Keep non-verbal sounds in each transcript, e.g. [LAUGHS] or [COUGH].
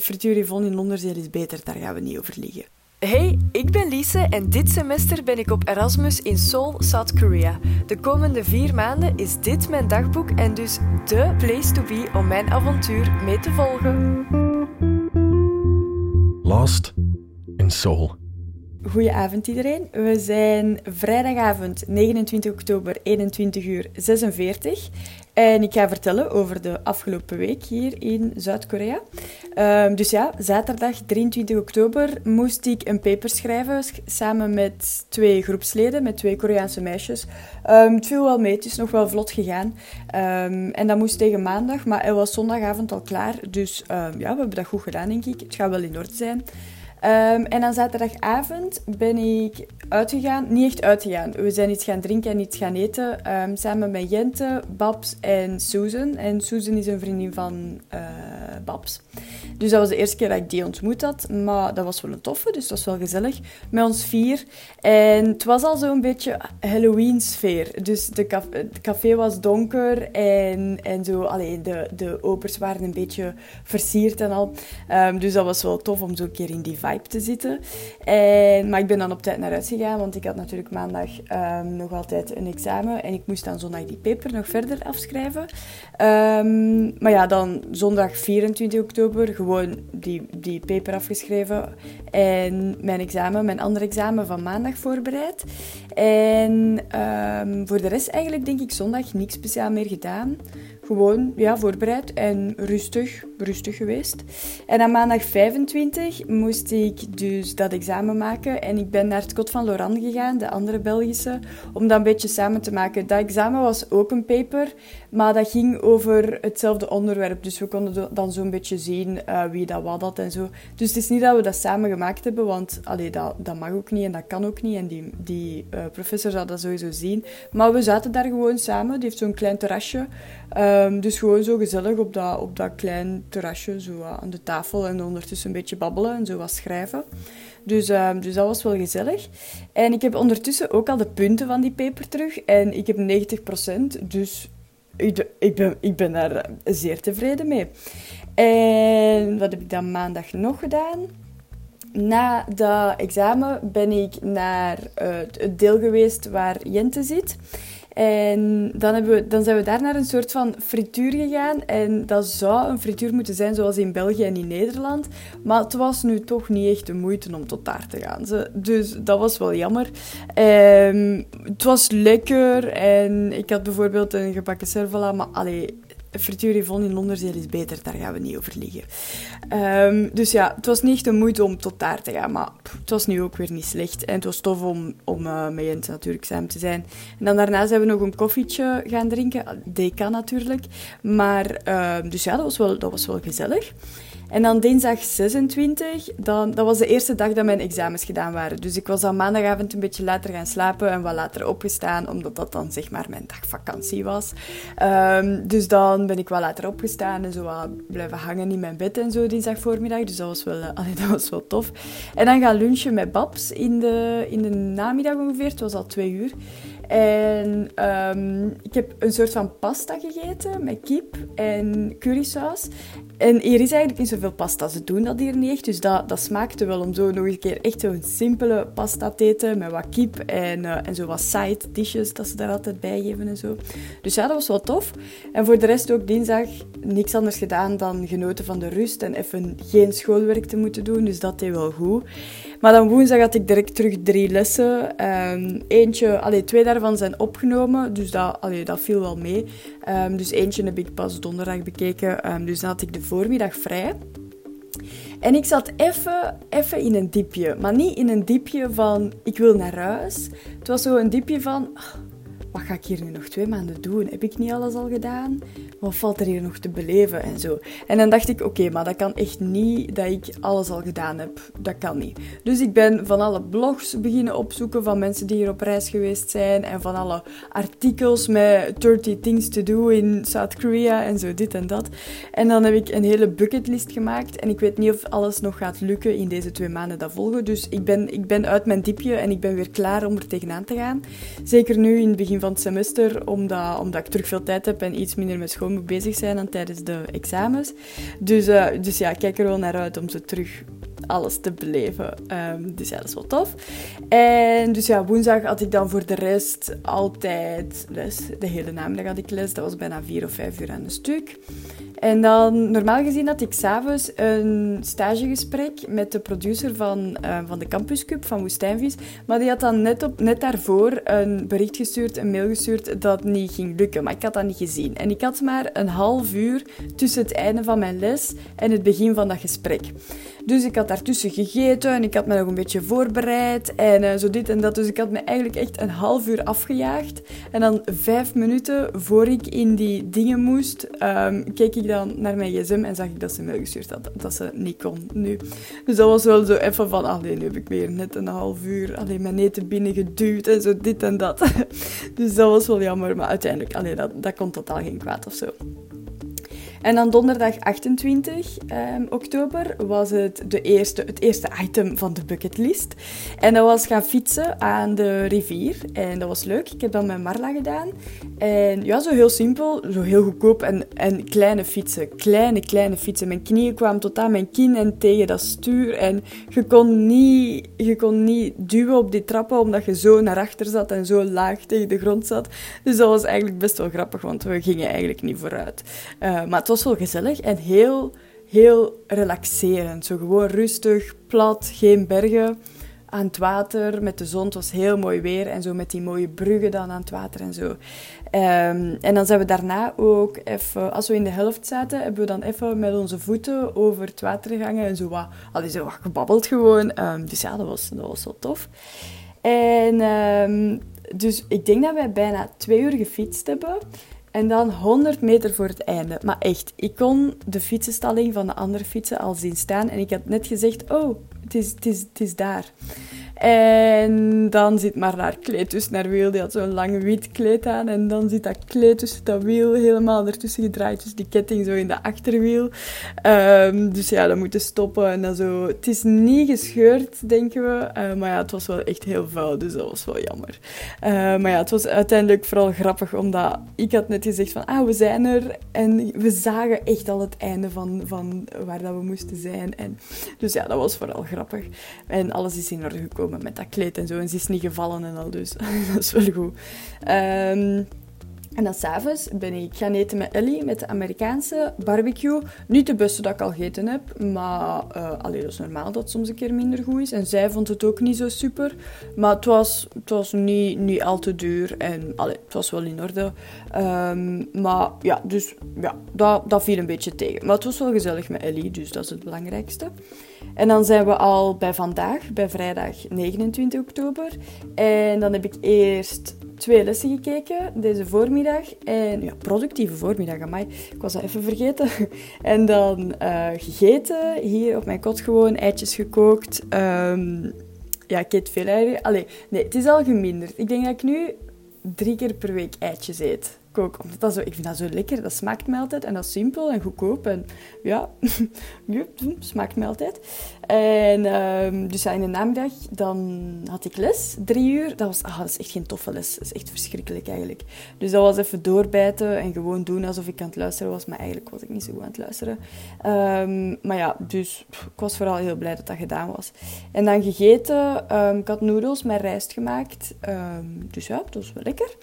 frituur Yvonne in Londerzeel is beter, daar gaan we niet over liegen. Hey, ik ben Lise en dit semester ben ik op Erasmus in Seoul, South Korea. De komende vier maanden is dit mijn dagboek en dus de place to be om mijn avontuur mee te volgen. Lost in Seoul. Goedenavond iedereen. We zijn vrijdagavond 29 oktober 21 uur 46 en ik ga vertellen over de afgelopen week hier in Zuid-Korea. Um, dus ja, zaterdag 23 oktober moest ik een paper schrijven samen met twee groepsleden, met twee Koreaanse meisjes. Um, het viel wel mee, het is nog wel vlot gegaan. Um, en dat moest tegen maandag, maar het was zondagavond al klaar. Dus ja, we hebben dat goed gedaan, denk ik. Het gaat wel in orde zijn. En dan zaterdagavond ben ik uitgegaan. Niet echt uitgegaan. We zijn iets gaan drinken en iets gaan eten. Um, samen met Jente, Babs en Susan. En Susan is een vriendin van uh, Babs. Dus dat was de eerste keer dat ik die ontmoet had. Maar dat was wel een toffe, dus dat was wel gezellig. Met ons vier. En het was al zo'n beetje Halloween-sfeer. Dus de het café was donker en, en zo. Alleen de, de opers waren een beetje versierd en al. Um, dus dat was wel tof om zo een keer in die vibe te zitten. En, maar ik ben dan op tijd naar huis gegaan, want ik had natuurlijk maandag um, nog altijd een examen. En ik moest dan zondag die paper nog verder afschrijven. Um, maar ja, dan zondag 24 oktober gewoon die, die paper afgeschreven. En mijn examen, mijn andere examen van maandag voorbereid. En um, voor de rest eigenlijk denk ik zondag niks speciaal meer gedaan gewoon ja, voorbereid en rustig, rustig geweest. En aan maandag 25 moest ik dus dat examen maken. En ik ben naar het Kot van Laurent gegaan, de andere Belgische, om dat een beetje samen te maken. Dat examen was ook een paper, maar dat ging over hetzelfde onderwerp. Dus we konden dan zo'n beetje zien uh, wie dat wat had en zo. Dus het is niet dat we dat samen gemaakt hebben, want allee, dat, dat mag ook niet en dat kan ook niet. En die, die uh, professor zou dat sowieso zien. Maar we zaten daar gewoon samen. Die heeft zo'n klein terrasje. Um, dus gewoon zo gezellig op dat, op dat klein terrasje, zo aan de tafel en ondertussen een beetje babbelen en zo wat schrijven. Dus, um, dus dat was wel gezellig. En ik heb ondertussen ook al de punten van die paper terug en ik heb 90%, dus ik, ik, ben, ik ben daar zeer tevreden mee. En wat heb ik dan maandag nog gedaan? Na dat examen ben ik naar uh, het deel geweest waar Jente zit. En dan, hebben we, dan zijn we daar naar een soort van frituur gegaan. En dat zou een frituur moeten zijn zoals in België en in Nederland. Maar het was nu toch niet echt de moeite om tot daar te gaan. Dus dat was wel jammer. Um, het was lekker. En ik had bijvoorbeeld een gebakken cervela. Maar allee, frituur Yvonne in Londerzeel is beter, daar gaan we niet over liegen. Um, dus ja, het was niet echt de moeite om tot daar te gaan, maar het was nu ook weer niet slecht. En het was tof om, om uh, met Jens natuurlijk samen te zijn. En dan daarna zijn we nog een koffietje gaan drinken, DK natuurlijk. Maar, uh, dus ja, dat was wel, dat was wel gezellig. En dan dinsdag 26, dan, dat was de eerste dag dat mijn examens gedaan waren. Dus ik was dan maandagavond een beetje later gaan slapen en wat later opgestaan, omdat dat dan zeg maar mijn dag vakantie was. Um, dus dan ben ik wat later opgestaan en zo wat blijven hangen in mijn bed en zo dinsdag voormiddag. Dus dat was wel, [LAUGHS] allee, dat was wel tof. En dan gaan lunchen met Babs in de, in de namiddag ongeveer. Het was al twee uur. En um, ik heb een soort van pasta gegeten met kip en currysaus. En hier is eigenlijk niet zoveel pasta. Ze doen dat hier niet echt. Dus dat, dat smaakte wel om zo nog een keer echt zo'n simpele pasta te eten. Met wat kip en, uh, en zo wat side dishes dat ze daar altijd bij geven en zo. Dus ja, dat was wel tof. En voor de rest ook dinsdag niks anders gedaan dan genoten van de rust. En even geen schoolwerk te moeten doen. Dus dat deed wel goed. Maar dan woensdag had ik direct terug drie lessen. Um, eentje, allee, twee daarvan zijn opgenomen. Dus dat, allee, dat viel wel mee. Um, dus eentje heb ik pas donderdag bekeken. Um, dus dan had ik de voormiddag vrij. En ik zat even, in een diepje. Maar niet in een diepje van ik wil naar huis. Het was zo een diepje van wat ga ik hier nu nog twee maanden doen? Heb ik niet alles al gedaan? Wat valt er hier nog te beleven en zo? En dan dacht ik, oké, maar dat kan echt niet dat ik alles al gedaan heb. Dat kan niet. Dus ik ben van alle blogs beginnen opzoeken van mensen die hier op reis geweest zijn en van alle artikels met 30 things to do in South Korea en zo dit en dat. En dan heb ik een hele bucketlist gemaakt en ik weet niet of alles nog gaat lukken in deze twee maanden dat volgen. Dus ik ben, ik ben uit mijn diepje en ik ben weer klaar om er tegenaan te gaan. Zeker nu in het begin van het semester, omdat, omdat ik terug veel tijd heb en iets minder met school moet bezig zijn dan tijdens de examens. Dus, uh, dus ja, ik kijk er wel naar uit om zo terug alles te beleven. Um, dus ja, dat is wel tof. En dus ja, woensdag had ik dan voor de rest altijd les. De hele namiddag had ik les. Dat was bijna vier of vijf uur aan een stuk. En dan, normaal gezien had ik s'avonds een stagegesprek met de producer van, uh, van de Campus Cup, van Woestijnvis. Maar die had dan net, op, net daarvoor een bericht gestuurd, een mail gestuurd, dat niet ging lukken. Maar ik had dat niet gezien. En ik had maar een half uur tussen het einde van mijn les en het begin van dat gesprek. Dus ik had daartussen gegeten en ik had me nog een beetje voorbereid en uh, zo dit en dat. Dus ik had me eigenlijk echt een half uur afgejaagd. En dan vijf minuten voor ik in die dingen moest, um, keek ik dan naar mijn gsm en zag ik dat ze mail gestuurd had. Dat ze niet kon nu. Dus dat was wel zo even van, alleen nu heb ik weer net een half uur alleen mijn eten binnengeduwd en zo dit en dat. [LAUGHS] dus dat was wel jammer, maar uiteindelijk, alleen dat, dat kon totaal geen kwaad of zo. En dan donderdag 28 ehm, oktober was het, de eerste, het eerste item van de bucketlist. En dat was gaan fietsen aan de rivier. En dat was leuk. Ik heb dat met Marla gedaan. En ja, zo heel simpel, zo heel goedkoop. En, en kleine fietsen, kleine, kleine fietsen. Mijn knieën kwamen tot aan mijn kin en tegen dat stuur. En je kon niet, je kon niet duwen op die trappen, omdat je zo naar achter zat en zo laag tegen de grond zat. Dus dat was eigenlijk best wel grappig, want we gingen eigenlijk niet vooruit. Uh, maar was wel gezellig en heel, heel relaxerend. Zo gewoon rustig, plat, geen bergen aan het water met de zon. Het was heel mooi weer en zo met die mooie bruggen dan aan het water en zo. Um, en dan zijn we daarna ook even, als we in de helft zaten, hebben we dan even met onze voeten over het water gegangen en zo wat, allee, zo wat gebabbeld gewoon. Um, dus ja, dat was, dat was wel tof. En um, dus ik denk dat wij bijna twee uur gefietst hebben. En dan 100 meter voor het einde. Maar echt, ik kon de fietsenstalling van de andere fietsen al zien staan. En ik had net gezegd, oh, het is, het is, het is daar. En dan zit maar haar kleed tussen haar wiel. Die had zo'n lang wit kleed aan. En dan zit dat kleed tussen dat wiel helemaal ertussen gedraaid. Dus die ketting zo in de achterwiel. Um, dus ja, dan moeten stoppen. En dan zo. Het is niet gescheurd, denken we. Uh, maar ja, het was wel echt heel vuil. Dus dat was wel jammer. Uh, maar ja, het was uiteindelijk vooral grappig. Omdat ik had net gezegd van, ah, we zijn er. En we zagen echt al het einde van, van waar dat we moesten zijn. En, dus ja, dat was vooral grappig. En alles is in orde gekomen met dat kleed en zo. En ze is niet gevallen en al, dus [LAUGHS] dat is wel goed. Um, en dan s'avonds ben ik gaan eten met Ellie, met de Amerikaanse barbecue. Niet de beste dat ik al gegeten heb, maar uh, allee, dat is normaal dat het soms een keer minder goed is. En zij vond het ook niet zo super. Maar het was, het was niet, niet al te duur en allee, het was wel in orde. Um, maar ja, dus ja, dat, dat viel een beetje tegen. Maar het was wel gezellig met Ellie, dus dat is het belangrijkste. En dan zijn we al bij vandaag, bij vrijdag 29 oktober. En dan heb ik eerst twee lessen gekeken deze voormiddag. En ja, productieve voormiddag, amai. Ik was dat even vergeten. [LAUGHS] En dan uh, gegeten, hier op mijn kot gewoon, eitjes gekookt. Um, ja, ik eet veel eieren. Allee, nee, het is al geminderd. Ik denk dat ik nu drie keer per week eitjes eet kook. Dat zo, ik vind dat zo lekker. Dat smaakt me altijd. En dat is simpel en goedkoop. En ja, [LAUGHS] smaakt me altijd. En um, dus ja, in de namiddag dan had ik les. Drie uur. Dat was, ah, dat is echt geen toffe les. Dat is echt verschrikkelijk eigenlijk. Dus dat was even doorbijten en gewoon doen alsof ik aan het luisteren was. Maar eigenlijk was ik niet zo goed aan het luisteren. Um, maar ja, dus ik was vooral heel blij dat dat gedaan was. En dan gegeten. Um, ik had noedels met rijst gemaakt. dus ja, dat was wel lekker.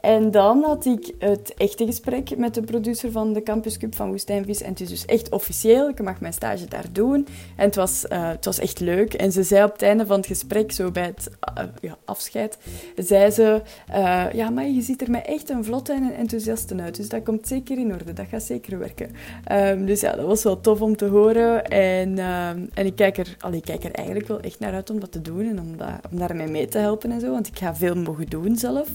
En dan had ik het echte gesprek met de producer van de Campus Cup van Woestijnvis. En het is dus echt officieel. Ik mag mijn stage daar doen. En het was, uh, het was echt leuk. En ze zei op het einde van het gesprek, zo bij het uh, ja, afscheid, zei ze... Uh, ja, maar je ziet er mij echt een vlotte en een enthousiaste uit. Dus dat komt zeker in orde. Dat gaat zeker werken. Um, dus ja, dat was wel tof om te horen. En, um, en ik, kijk er, allee, ik kijk er eigenlijk wel echt naar uit om dat te doen. En om, dat, om daarmee mee te helpen en zo. Want ik ga veel mogen doen zelf.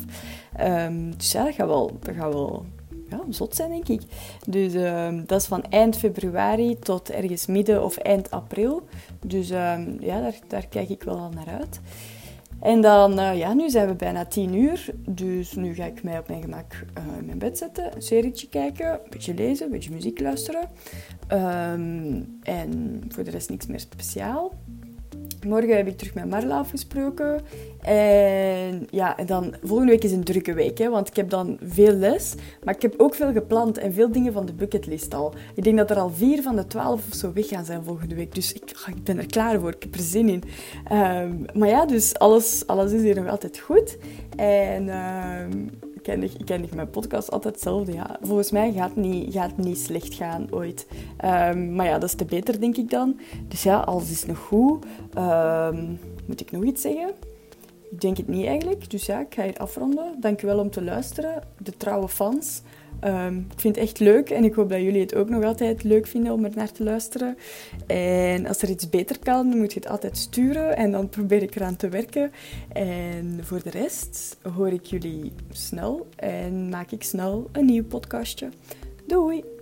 Um, dus ja, dat gaat wel, dat gaat wel ja, zot zijn, denk ik. Dus um, dat is van eind februari tot ergens midden of eind april. Dus um, ja, daar, daar kijk ik wel al naar uit. En dan, uh, ja, nu zijn we bijna tien uur. Dus nu ga ik mij op mijn gemak uh, in mijn bed zetten, een serietje kijken, een beetje lezen, een beetje muziek luisteren. En voor de rest niks meer speciaal. Morgen heb ik terug met Marla afgesproken. En ja, en dan volgende week is een drukke week, hè, want ik heb dan veel les. Maar ik heb ook veel gepland en veel dingen van de bucketlist al. Ik denk dat er al vier van de twaalf of zo weggaan zijn volgende week. Dus ik, ik ben er klaar voor, ik heb er zin in. Ehm, maar ja, dus alles, alles is hier nog altijd goed. En... Ik eindig, ik eindig mijn podcast altijd hetzelfde. Ja. Volgens mij gaat het niet, gaat niet slecht gaan ooit. Um, maar ja, dat is te beter, denk ik dan. Dus ja, alles is nog goed. Um, moet ik nog iets zeggen? Ik denk het niet eigenlijk. Dus ja, ik ga hier afronden. Dankjewel om te luisteren. De trouwe fans. Um, ik vind het echt leuk en ik hoop dat jullie het ook nog altijd leuk vinden om er naar te luisteren. En als er iets beter kan, moet je het altijd sturen en dan probeer ik eraan te werken. En voor de rest hoor ik jullie snel en maak ik snel een nieuw podcastje. Doei!